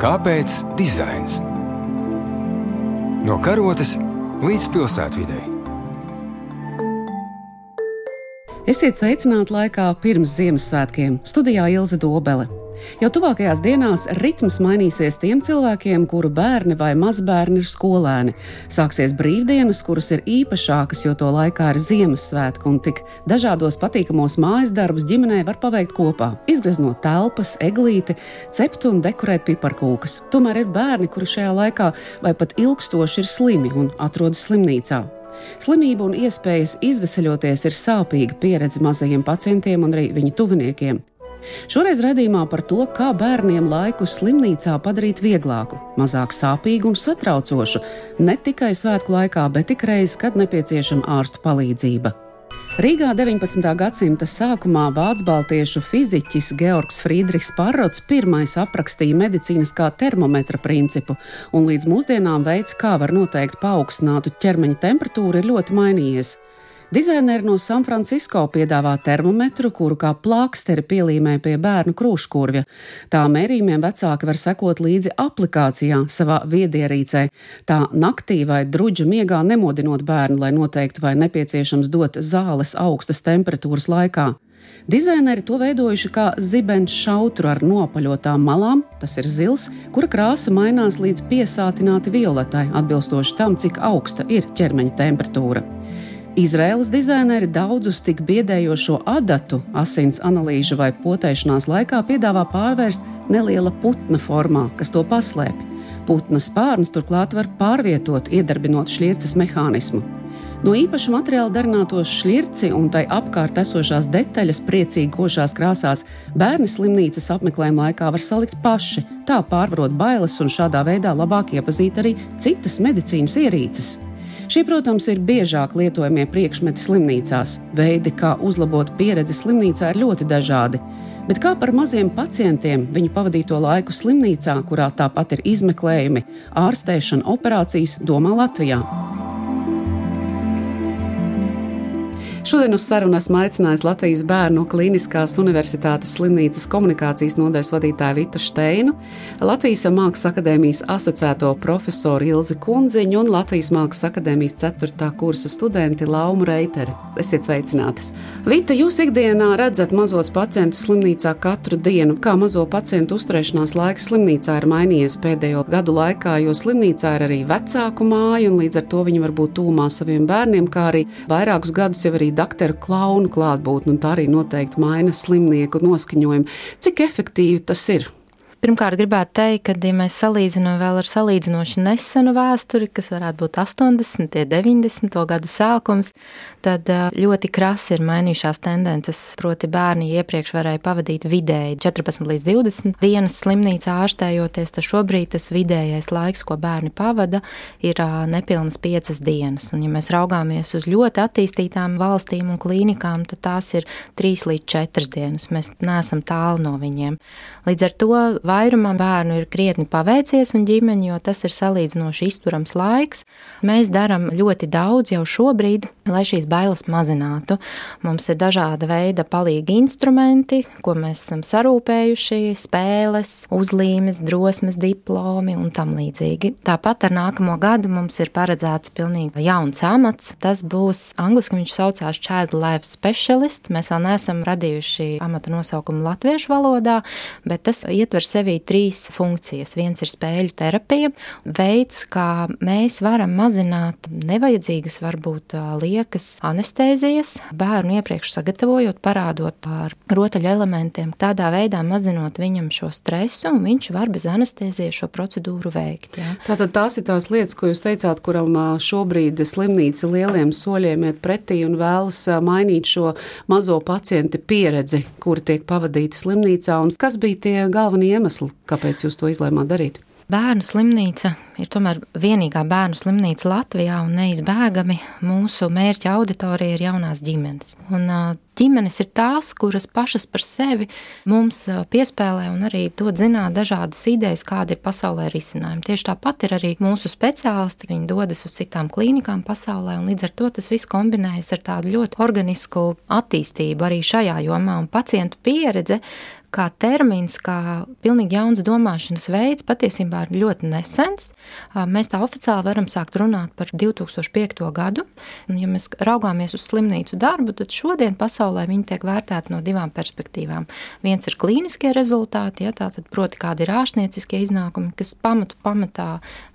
Kāpēc dizains? No karotes līdz pilsētvidai. Esiet sveicināti laikā pirms Ziemassvētkiem. Studijā Ilza Dobele. Jau tuvākajās dienās ritms mainīsies tiem cilvēkiem, kuru bērni vai mazbērni ir skolēni. Sāksies brīvdienas, kuras ir īpašākas, jo to laikā ir Ziemassvētku un tik dažādos patīkamos mājas darbus ģimenē var paveikt kopā. Izgreznot telpas, eglīti, cept un dekorēt piparkūkas. Tomēr ir bērni, kuri šajā laikā vai pat ilgstoši ir slimi un atrodas slimnīcā. Slimība un iespējas izvesaļoties ir sāpīga pieredze mazajiem pacientiem un arī viņu tuviniekiem. Šoreiz redzījumā par to, kā bērniem laiku slimnīcā padarīt vieglāku, mazāk sāpīgu un satraucošu, ne tikai svētku laikā, bet ik reiz, kad nepieciešama ārstu palīdzība. Rīgā 19. gadsimta sākumā vācu baltiešu fiziķis Georgs Friedrichs Parots pirmais aprakstīja medicīnas kā termometra principu, un līdz mūsdienām veids, kā var noteikt paaugstinātu ķermeņa temperatūru, ir ļoti mainījies. Dizaineri no San Francisco piedāvā termometru, kuru kā plāksteri pielīmē pie bērnu krūškurvja. Tā mērījumiem vecāki var sekot līdzi aplikācijā savā viedierīcē, tā naktī vai druģa miegā nemodinot bērnu, lai noteiktu, vai nepieciešams dot zāles augstas temperatūras laikā. Dizaineri to veidojuši kā zibens šautru ar nopaļotām malām, tas ir zils, kura krāsa mainās līdz piesātināti violetai, atbilstoši tam, cik augsta ir ķermeņa temperatūra. Izraēlas dizaineri daudzus tik biedējošo adatu asins analīžu vai potēšanās laikā piedāvā pārvērst neliela putna formā, kas to paslēpj. Putna spārnus turklāt var pārvietot, iedarbinot šķirces mehānismu. No īpaša materiāla darinātos šķirci un tai apkārt esošās detaļas priecīgi košās krāsās bērni slimnīcas apmeklējuma laikā var salikt paši, tā pārvarot bailes un šādā veidā labāk iepazīt arī citas medicīnas ierīces. Šie, protams, ir biežāk lietojamie priekšmeti slimnīcās. Veidi, kā uzlabot pieredzi slimnīcā, ir ļoti dažādi. Bet kā par maziem pacientiem viņu pavadīto laiku slimnīcā, kurā tāpat ir izmeklējumi, ārstēšana, operācijas, domā Latvijā? Šodien uz sarunu esmu aicinājis Latvijas Bērnu Kliniskās Universitātes slimnīcas komunikācijas nodaļas vadītāju Vitu Steinu, Latvijas Mākslas akadēmijas asociēto profesoru Ilzi Kunziņu un Latvijas Mākslas akadēmijas 4. kursa studenti Laumu Reiteri. Esiet sveicinātas! Vita, jūs ikdienā redzat mazos pacientus slimnīcā katru dienu. Kā mazo pacientu uzturēšanās laiks slimnīcā ir mainījies pēdējo gadu laikā, jo slimnīcā ir arī vecāku māja un līdz ar to viņi var būt tūmā saviem bērniem, kā arī vairākus gadus jau arī dakteru klaunu klātbūtni, un tā arī noteikti maina slimnieku noskaņojumu. Cik efektīvi tas ir? Pirmkārt, gribētu teikt, ka, ja mēs salīdzinām vēl ar salīdzinoši nesenu vēsturi, kas varētu būt 80, 90 gadu sākums, tad ļoti krasi ir mainījušās tendences. Proti, bērni iepriekš varēja pavadīt vidēji 14 līdz 20 dienas slimnīcā ārstējoties, tad šobrīd tas vidējais laiks, ko bērni pavada, ir nepilnas 5 dienas. Un, ja mēs raugāmies uz ļoti attīstītām valstīm un klīnikām, tad tās ir 3 līdz 4 dienas. Mēs neesam tālu no viņiem. Līdz ar to vairumam bērnu ir krietni paveicies un ģimeņi, jo tas ir salīdzinoši izturams laiks. Mēs darām ļoti daudz jau šobrīd, lai šīs bailes mazinātu. Mums ir dažāda veida palīgi instrumenti, ko mēs esam sarūpējuši, spēles, uzlīmes, drosmes diplomi un tam līdzīgi. Tāpat ar nākamo gadu mums ir paredzēts pilnīgi jauns amats. Tas būs angliski viņš saucās Child Life Specialist. Mēs vēl neesam radījuši amata nosaukumu latviešu valodā, bet tas ietver sevi sevī trīs funkcijas. Viens ir spēļu terapija, veids, kā mēs varam mazināt nevajadzīgas, varbūt liekas anestēzijas, bērnu iepriekš sagatavojot, parādot ar rotaļu elementiem, tādā veidā mazinot viņam šo stresu, un viņš var bez anestēzijas šo procedūru veikt. Jā. Tātad tās ir tās lietas, ko jūs teicāt, kuram šobrīd slimnīca lieliem soļiem iet pretī un vēlas mainīt šo mazo pacientu pieredzi, kuri tiek pavadīti slimnīcā, un kas bija tie galvenie iemesli? Iemesli, kāpēc jūs to izlēmāt darīt? Bērnu slimnīca ir tomēr vienīgā bērnu slimnīca Latvijā un neizbēgami mūsu mērķa auditorija ir jaunās ģimenes. Un ģimenes ir tās, kuras pašas par sevi mums piespēlē un arī dod zināt dažādas idejas, kāda ir pasaulē risinājumi. Tieši tāpat ir arī mūsu speciālisti, viņi dodas uz citām klīnikām pasaulē, un līdz ar to tas viss kombinējas ar tādu ļoti organisku attīstību arī šajā jomā, un pacientu pieredze kā termins, kā pilnīgi jauns domāšanas veids, patiesībā ir ļoti nesens. Mēs tā oficiāli varam sākt runāt par 2005. gadu. Un, ja mēs raugāmies uz slimnīcu darbu, tad šodien pasaulē viņi tiek vērtēti no divām perspektīvām. Viens ir klīniskie rezultāti, ja, tātad proti kādi ir ārstnieciskie iznākumi, kas pamatu pamatā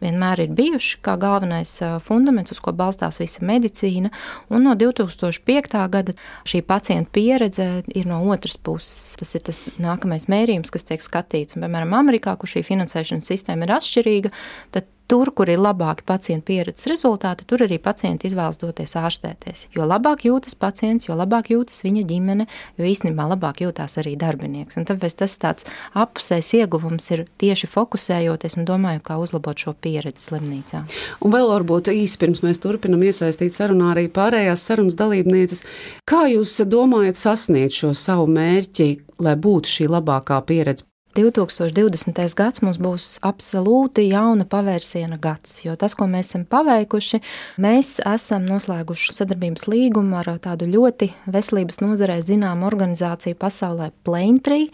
vienmēr ir bijuši kā galvenais fundaments, uz ko balstās visa medicīna. Un no 2005. gada šī pacienta pieredze ir no otras puses. Tas ir tas nākamais mērījums, kas tiek skatīts. Un, piemēram, Amerikā, kur šī finansēšanas sistēma ir atšķirīga, tad Tur, kur ir labāki pacienta pieredzes rezultāti, tur arī pacienti izvēlas doties ārstēties. Jo labāk jūtas pacients, jo labāk jūtas viņa ģimene, jo īstenībā labāk jūtas arī darbinieks. Un tāpēc tas tāds apusējs ieguvums ir tieši fokusējoties un domāju, kā uzlabot šo pieredzi slimnīcā. Un vēl varbūt īsi pirms mēs turpinam iesaistīt sarunā arī pārējās sarunas dalībnieces. Kā jūs domājat sasniegt šo savu mērķi, lai būtu šī labākā pieredze 2020. gads mums būs absolūti jauna pavērsiena gads, jo tas, ko mēs esam paveikuši, mēs esam noslēguši sadarbības līgumu ar tādu ļoti veselības nozarē zināmu organizāciju pasaulē Plaintree.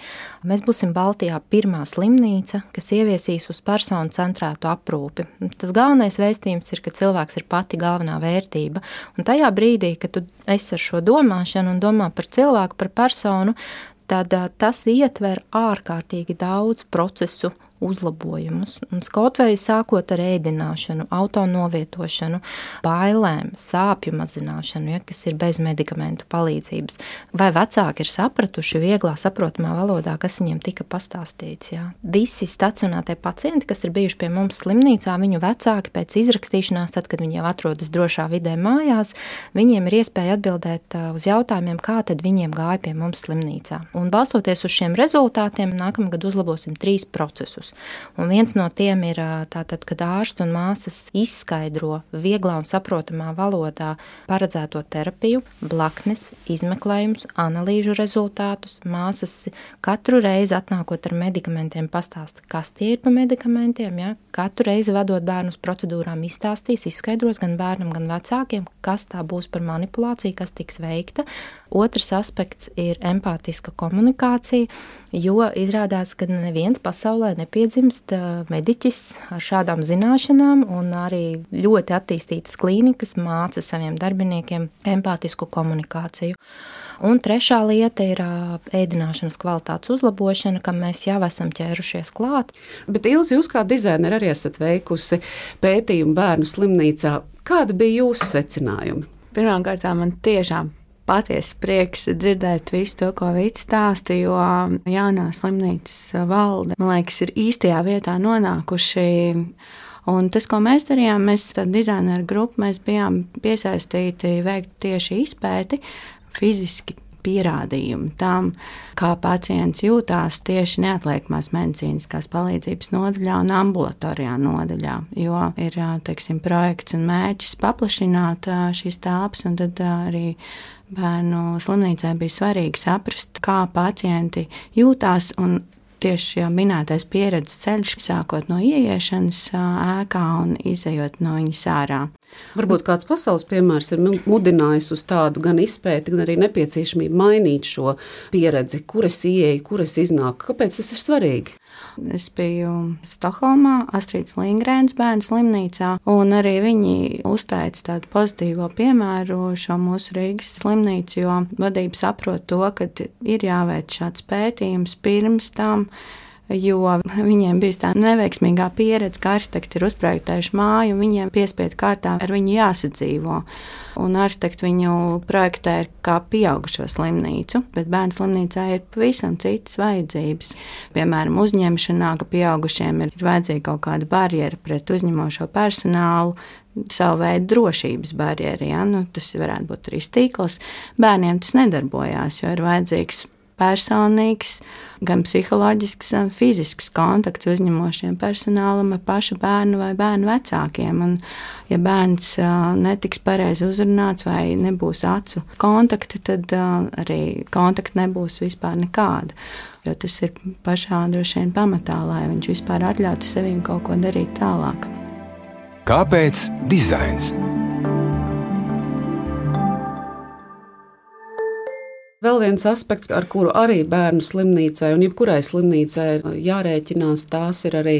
Mēs būsim Baltijā pirmā slimnīca, kas ieviesīs uz personu centrētu aprūpi. Tas galvenais vēstījums ir, ka cilvēks ir pati galvenā vērtība, un tajā brīdī, kad tu esi ar šo domāšanu un domā par cilvēku, par personu, tad tas ietver ārkārtīgi daudz procesu uzlabojumus. Un kaut vai sākot ar ēdināšanu, autonovietošanu, bailēm, sāpju mazināšanu, ja, kas ir bez medikamentu palīdzības. Vai vecāki ir sapratuši vieglā, saprotamā valodā, kas viņiem tika pastāstīts? Ja. Visi stacionētie pacienti, kas ir bijuši pie mums slimnīcā, viņu vecāki pēc izrakstīšanās, tad, kad viņi jau atrodas drošā vidē mājās, viņiem ir iespēja atbildēt uz jautājumiem, kā tad viņiem gāja pie mums slimnīcā. Un balstoties uz šiem rezultātiem, nākamgad uzlabosim trīs procesus ārstus. Un viens no tiem ir tātad, kad ārsti un māsas izskaidro vieglā un saprotamā valodā paredzēto terapiju, blaknes, izmeklējumus, analīžu rezultātus. Māsas katru reizi atnākot ar medikamentiem pastāsta, kas tie ir pa medikamentiem. Ja? Katru reizi vedot bērnu uz procedūrām, izstāstīs, izskaidros gan bērnam, gan vecākiem, kas tā būs par manipulāciju, kas tiks veikta. Otrs aspekts ir empātiska komunikācija, jo izrādās, ka neviens pasaulē nepiedzimst mediķis ar šādām zināšanām, un arī ļoti attīstītas klīnikas māca saviem darbiniekiem empātisku komunikāciju. Un trešā lieta ir ēdināšanas kvalitātes uzlabošana, kam mēs jau esam ķērušies klāt. Bet Ilzi, jūs kā dizaineri arī esat veikusi pētījumu bērnu slimnīcā. Kādi bija jūsu secinājumi? Pirmkārt, man tiešām patiesi prieks dzirdēt visu to, ko Vits stāsta, jo jaunā slimnīcas valde, man liekas, ir īstajā vietā nonākuši. Un tas, ko mēs darījām, mēs tādā dizaineru grupā, bijām piesaistīti veikt tieši izpēti fiziski pierādījumi tam, kā pacients jūtās tieši neatliekamās medicīniskās palīdzības nodaļā un ambulatorijā nodaļā. Jo ir teiksim, projekts un mērķis paplašināt šīs telpas, un tad arī bērnu slimnīcai bija svarīgi saprast, kā pacienti jūtās. Tieši jau minētais pieredzes ceļš, sākot no ieiešanas ēkā un izējot no viņas ārā. Varbūt kāds pasaules piemērs ir mudinājis uz tādu gan izpēti, gan arī nepieciešamību mainīt šo pieredzi, kur es ieeju, kur es iznāku. Kāpēc tas ir svarīgi? Es biju Stokholmā, Astrīdas Lingrēnas bērnu slimnīcā, un arī viņi uzteica tādu pozitīvo piemēru šo mūsu Rīgas slimnīcu, jo vadība saprot to, ka ir jāveic šāds pētījums pirms tam jo viņiem bija tā neveiksmīgā pieredze, ka arhitekti ir uzprojektējuši māju, un viņiem piespiedu kārtā ar viņu jāsadzīvo. Un arhitekti viņu projektē kā pieaugušo slimnīcu, bet bērnu slimnīcā ir pavisam citas vajadzības. Piemēram, uzņemšanā, ka pieaugušiem ir vajadzīga kaut kāda barjera pret uzņemošo personālu, savu veidu drošības barjeri. Ja? Nu, tas varētu būt arī stīkls. Bērniem tas nedarbojās, jo ir vajadzīgs personīgs, gan psiholoģisks, gan fizisks kontakts uzņemošiem personālam ar pašu bērnu vai bērnu vecākiem. Un, ja bērns netiks pareizi uzrunāts vai nebūs acu kontakti, tad arī kontakti nebūs vispār nekāda. Jo tas ir pašā droši vien pamatā, lai viņš vispār atļautu sevim kaut ko darīt tālāk. Kāpēc dizains? Vēl viens aspekts, ar kuru arī bērnu slimnīcai un jebkurai slimnīcai jārēķinās, tās ir arī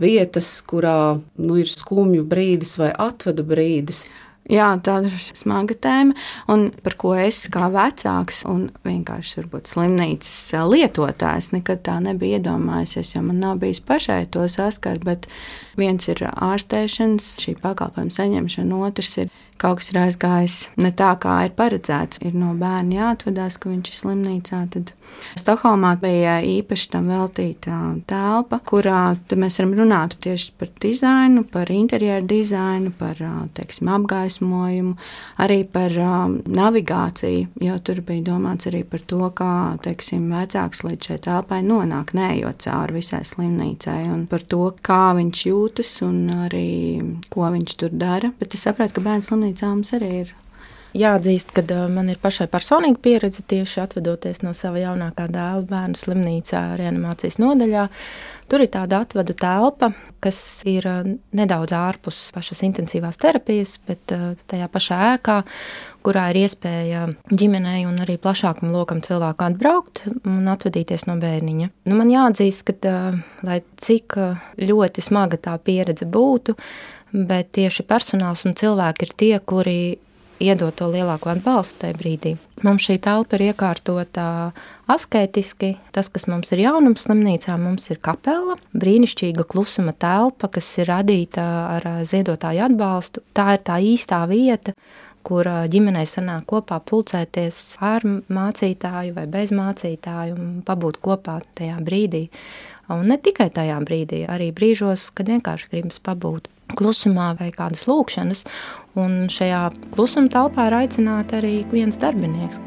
vietas, kurā nu, ir skumju brīdis vai atvadu brīdis. Jā, tāda ir smaga tēma, un par ko es kā vecāks un vienkārši varbūt slimnīcas lietotājs nekad tā nebija iedomājies, jo man nav bijis pašai to saskart, bet viens ir ārstēšanas, šī pakalpojuma saņemšana, otrs ir kaut kas ir aizgājis ne tā, kā ir paredzēts. Ir no bērna jāatvedās, ka viņš ir slimnīcā. Tad Stokholmā bija īpaši tam veltīta telpa, kurā mēs varam runāt tieši par dizainu, par interjeru dizainu, par teiksim, apgaismojumu, arī par navigāciju, jo tur bija domāts arī par to, kā teiksim, vecāks līdz šai telpai nonāk, neejot cauri visai slimnīcai, un par to, kā viņš jūtas un arī ko viņš tur dara. Bet es saprotu, ka bērns slimnīcā slimnīcā mums arī ir. Jāatzīst, ka uh, man ir pašai personīga pieredze tieši atvedoties no sava jaunākā dēla bērnu slimnīcā, reanimācijas nodaļā. Tur ir tāda atvadu telpa, kas ir uh, nedaudz ārpus pašas intensīvās terapijas, bet uh, tajā pašā ēkā, kurā ir iespēja ģimenei un arī plašākam lokam cilvēku atbraukt un atvadīties no bērniņa. Nu, man jāatzīst, ka, lai cik ļoti smaga tā pieredze būtu, bet tieši personāls un cilvēki ir tie, kuri iedod to lielāko atbalstu tajā brīdī. Mums šī telpa ir iekārtota asketiski. Tas, kas mums ir jaunums slimnīcā, mums ir kapela, brīnišķīga klusuma telpa, kas ir radīta ar ziedotāju atbalstu. Tā ir tā īstā vieta, kur ģimenei sanāk kopā pulcēties ar mācītāju vai bez mācītāju un pabūt kopā tajā brīdī. Un ne tikai tajā brīdī, arī brīžos, kad vienkārši gribas pabūt klusumā vai kādas lūkšanas, un šajā klusuma telpā ir aicināts arī viens darbinieks.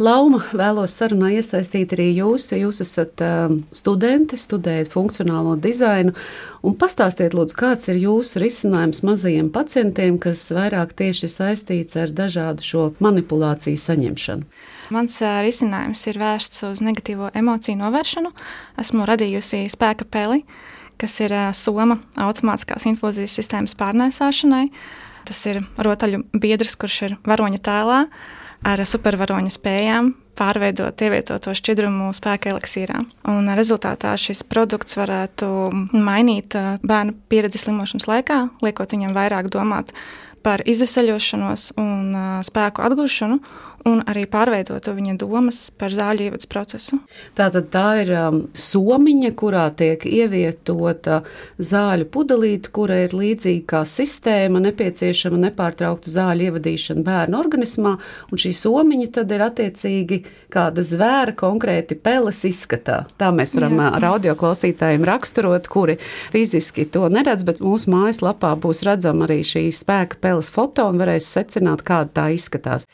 Lauma, vēlos sarunā iesaistīt arī jūs. Jūs esat uh, studenti, studējat funkcionālo dizainu. Pastāstiet, lūdzu, kāds ir jūsu risinājums mazajiem pacientiem, kas vairāk tieši saistīts ar dažādu šo manipulāciju saņemšanu? Mans uh, risinājums ir vērsts uz negatīvo emociju novēršanu. Esmu radījusi spēka peli, kas ir uh, soma automātiskās infūzijas sistēmas pārnēsāšanai. Tas ir rotaļu biedrs, kurš ir varoņa tēlā ar supervaroņa spējām pārveidot ievietoto šķidrumu spēka eliksīrā. Un rezultātā šis produkts varētu mainīt bērnu pieredzi slimošanas laikā, liekot viņam vairāk domāt par izvesaļošanos un spēku atgūšanu, un arī pārveidotu viņa domas par zāļu ievads procesu. Tātad tā ir um, somiņa, kurā tiek ievietota zāļu pudelīte, kura ir līdzīga kā sistēma, nepieciešama nepārtraukta zāļu ievadīšana bērnu organismā, un šī somiņa tad ir attiecīgi kāda zvēra konkrēti peles izskatā. Tā mēs varam Jā. ar audio klausītājiem raksturot, kuri fiziski to neredz, bet mūsu mājaslapā būs redzama arī šī spēka peles foto un varēs secināt, kāda tā izskatās.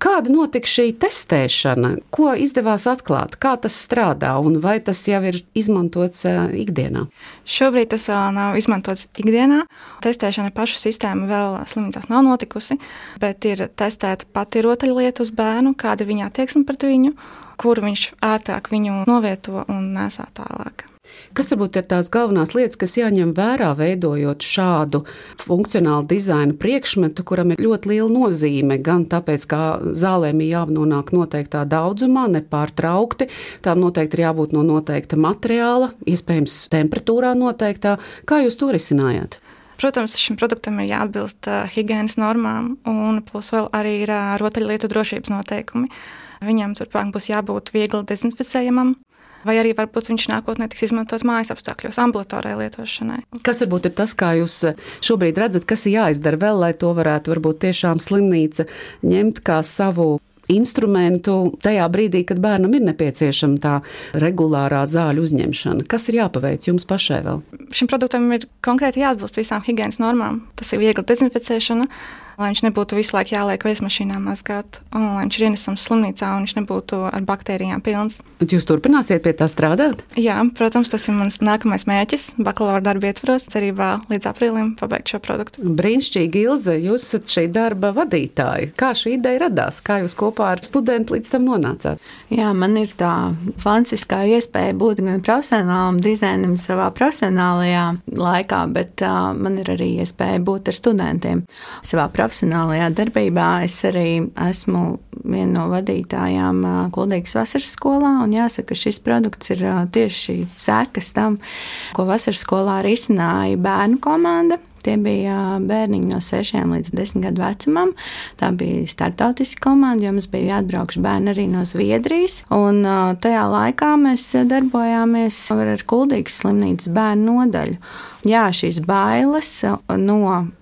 Kāda Kāda notika šī testēšana? Ko izdevās atklāt? Kā tas strādā un vai tas jau ir izmantots ikdienā? Šobrīd tas vēl nav izmantots ikdienā. Testēšana pašu sistēmu vēl slimnīcās nav notikusi, bet ir testēta pati rotaļlieta uz bērnu, kāda ir viņa attieksme pret viņu, kur viņš ērtāk viņu novieto un nesā tālāk. Kas varbūt ir tās galvenās lietas, kas jāņem vērā, veidojot šādu funkcionālu dizaina priekšmetu, kuram ir ļoti liela nozīme gan tāpēc, ka zālēm ir jānonāk noteiktā daudzumā, nepārtraukti, tām noteikti ir jābūt no noteikta materiāla, iespējams, temperatūrā noteiktā. Kā jūs to risinājāt? Protams, šim produktam ir jāatbilst higiēnas normām, un plus vēl arī ir rotaļlietu drošības noteikumi. Viņam turpmāk būs jābūt viegli dezinficējamam, vai arī varbūt viņš nākotnē tiks izmantots mājas apstākļos, ambulatorai lietošanai. Kas varbūt ir tas, kā jūs eh, šobrīd redzat, kas ir jāizdara vēl, lai to varētu varbūt tiešām slimnīca ņemt kā savu instrumentu tajā brīdī, kad bērnam ir nepieciešama tā regulārā zāļu uzņemšana. Kas ir jāpaveic jums pašai vēl? Šim produktam ir konkrēti jāatbilst visām higiēnas normām. Tas ir viegli dezinficēšana, lai viņš nebūtu visu laiku jāliek vēsmašīnā mazgāt, un lai viņš ir ienesams slimnīcā un viņš nebūtu ar baktērijām pilns. Un jūs turpināsiet pie tā strādāt? Jā, protams, tas ir mans nākamais mērķis, bakalaura darba ietvaros, cerībā līdz aprīlim pabeigt šo produktu. Brīnišķīgi, Ilze, jūs esat šī darba vadītāja. Kā šī ideja radās? Kā jūs kopā ar studentu līdz tam nonācāt? Jā, man ir tā fantastiskā iespēja būt gan profesionālam dizainim savā profesionālajā laikā, bet uh, man ir arī iespēja būt ar studentiem. Savā profesionālajā darbībā es arī esmu viena no vadītājām Kuldīgas vasaras skolā, jāsaka, ka šis produkts ir tieši sekas tam, ko vasaras skolā risināja bērnu komanda. Tie bija bērniņi no 6 līdz 10 gadu vecumam. Tā bija startautiska komanda, jo mums bija jāatbraukš bērni arī no Zviedrijas. Un tajā laikā mēs darbojāmies ar Kuldīgas slimnīcas bērnu nodaļu. Jā, šīs bailes no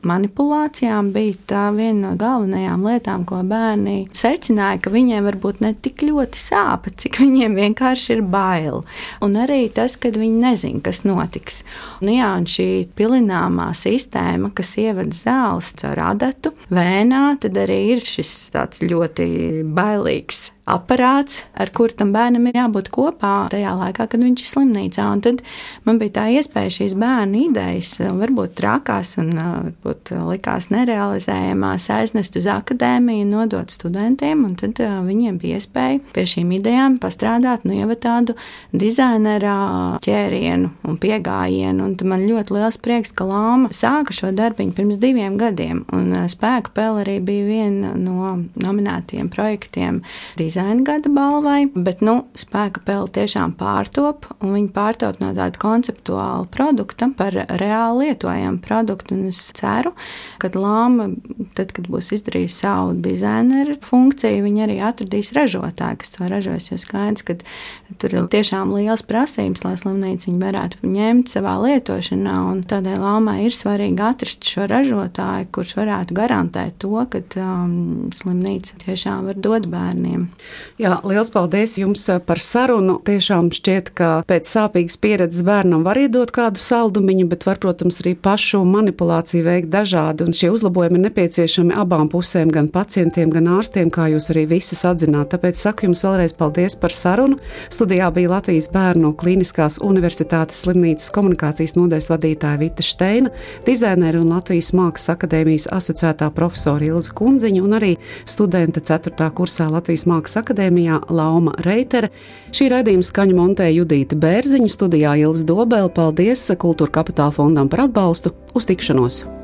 manipulācijām bija viena no galvenajām lietām, ko bērni secināja, ka viņiem varbūt ne tik ļoti sāp, cik viņiem vienkārši ir bail. Un arī tas, ka viņi nezina, kas notiks. Un, jā, un šī pilināmā sistēma, kas ievada zāles caur adatu. Vēnā, tad arī ir šis tāds ļoti bailīgs aparāts, ar kuru tam bērnam ir jābūt kopā tajā laikā, kad viņš ir slimnīcā. Un tad man bija tā iespēja šīs bērnu idejas, varbūt trakās un varbūt likās nerealizējamās, aiznest uz akadēmiju, nodot studentiem, un tad viņiem bija iespēja pie šīm idejām pastrādāt, nu jau tādu dizainera ķērienu un piegājienu. Un man ļoti liels prieks, ka Lāma sāka šo darbiņu pirms diviem gadiem, un spēka pēle arī bija viena no nominētiem projektiem. Dizaina dizaina gada balvai, bet nu, spēka peli tiešām pārtop, un viņi pārtop no tāda konceptuāla produkta par reāli lietojamu produktu. Un es ceru, ka Lāma, tad, kad būs izdarījusi savu dizaineru funkciju, viņi arī atradīs ražotāju, kas to ražos. Jo skaidrs, ka tur ir tiešām liels prasības, lai slimnīca viņu varētu ņemt savā lietošanā, un tādēļ Lāmai ir svarīgi atrast šo ražotāju, kurš varētu garantēt to, ka um, slimnīca tiešām var dot bērniem. Jā, liels paldies jums eh, par sarunu. Tiešām šķiet, ka pēc sāpīgas pieredzes bērnam var iedot kādu saldumiņu, bet var, protams, arī pašu manipulāciju veikt dažādi. Un šie uzlabojumi ir nepieciešami abām pusēm, gan pacientiem, gan ārstiem, kā jūs arī visas atzināt. Tāpēc saku jums vēlreiz paldies par sarunu. Studijā bija Latvijas Bērnu Kliniskās Universitātes slimnīcas komunikācijas nodaļas vadītāja Vita Steina, dizaineri un Latvijas Mākslas akadēmijas asociētā profesora Ilza Kunziņa un arī studente 4. kursā Latvijas Mākslas akadēmijā Lauma Reitere. Šī raidījuma skaņa montēja Judīta Bērziņa, studijā Ilza Dobela. Paldies Kultūra Kapitāla fondam par atbalstu. Uz tikšanos!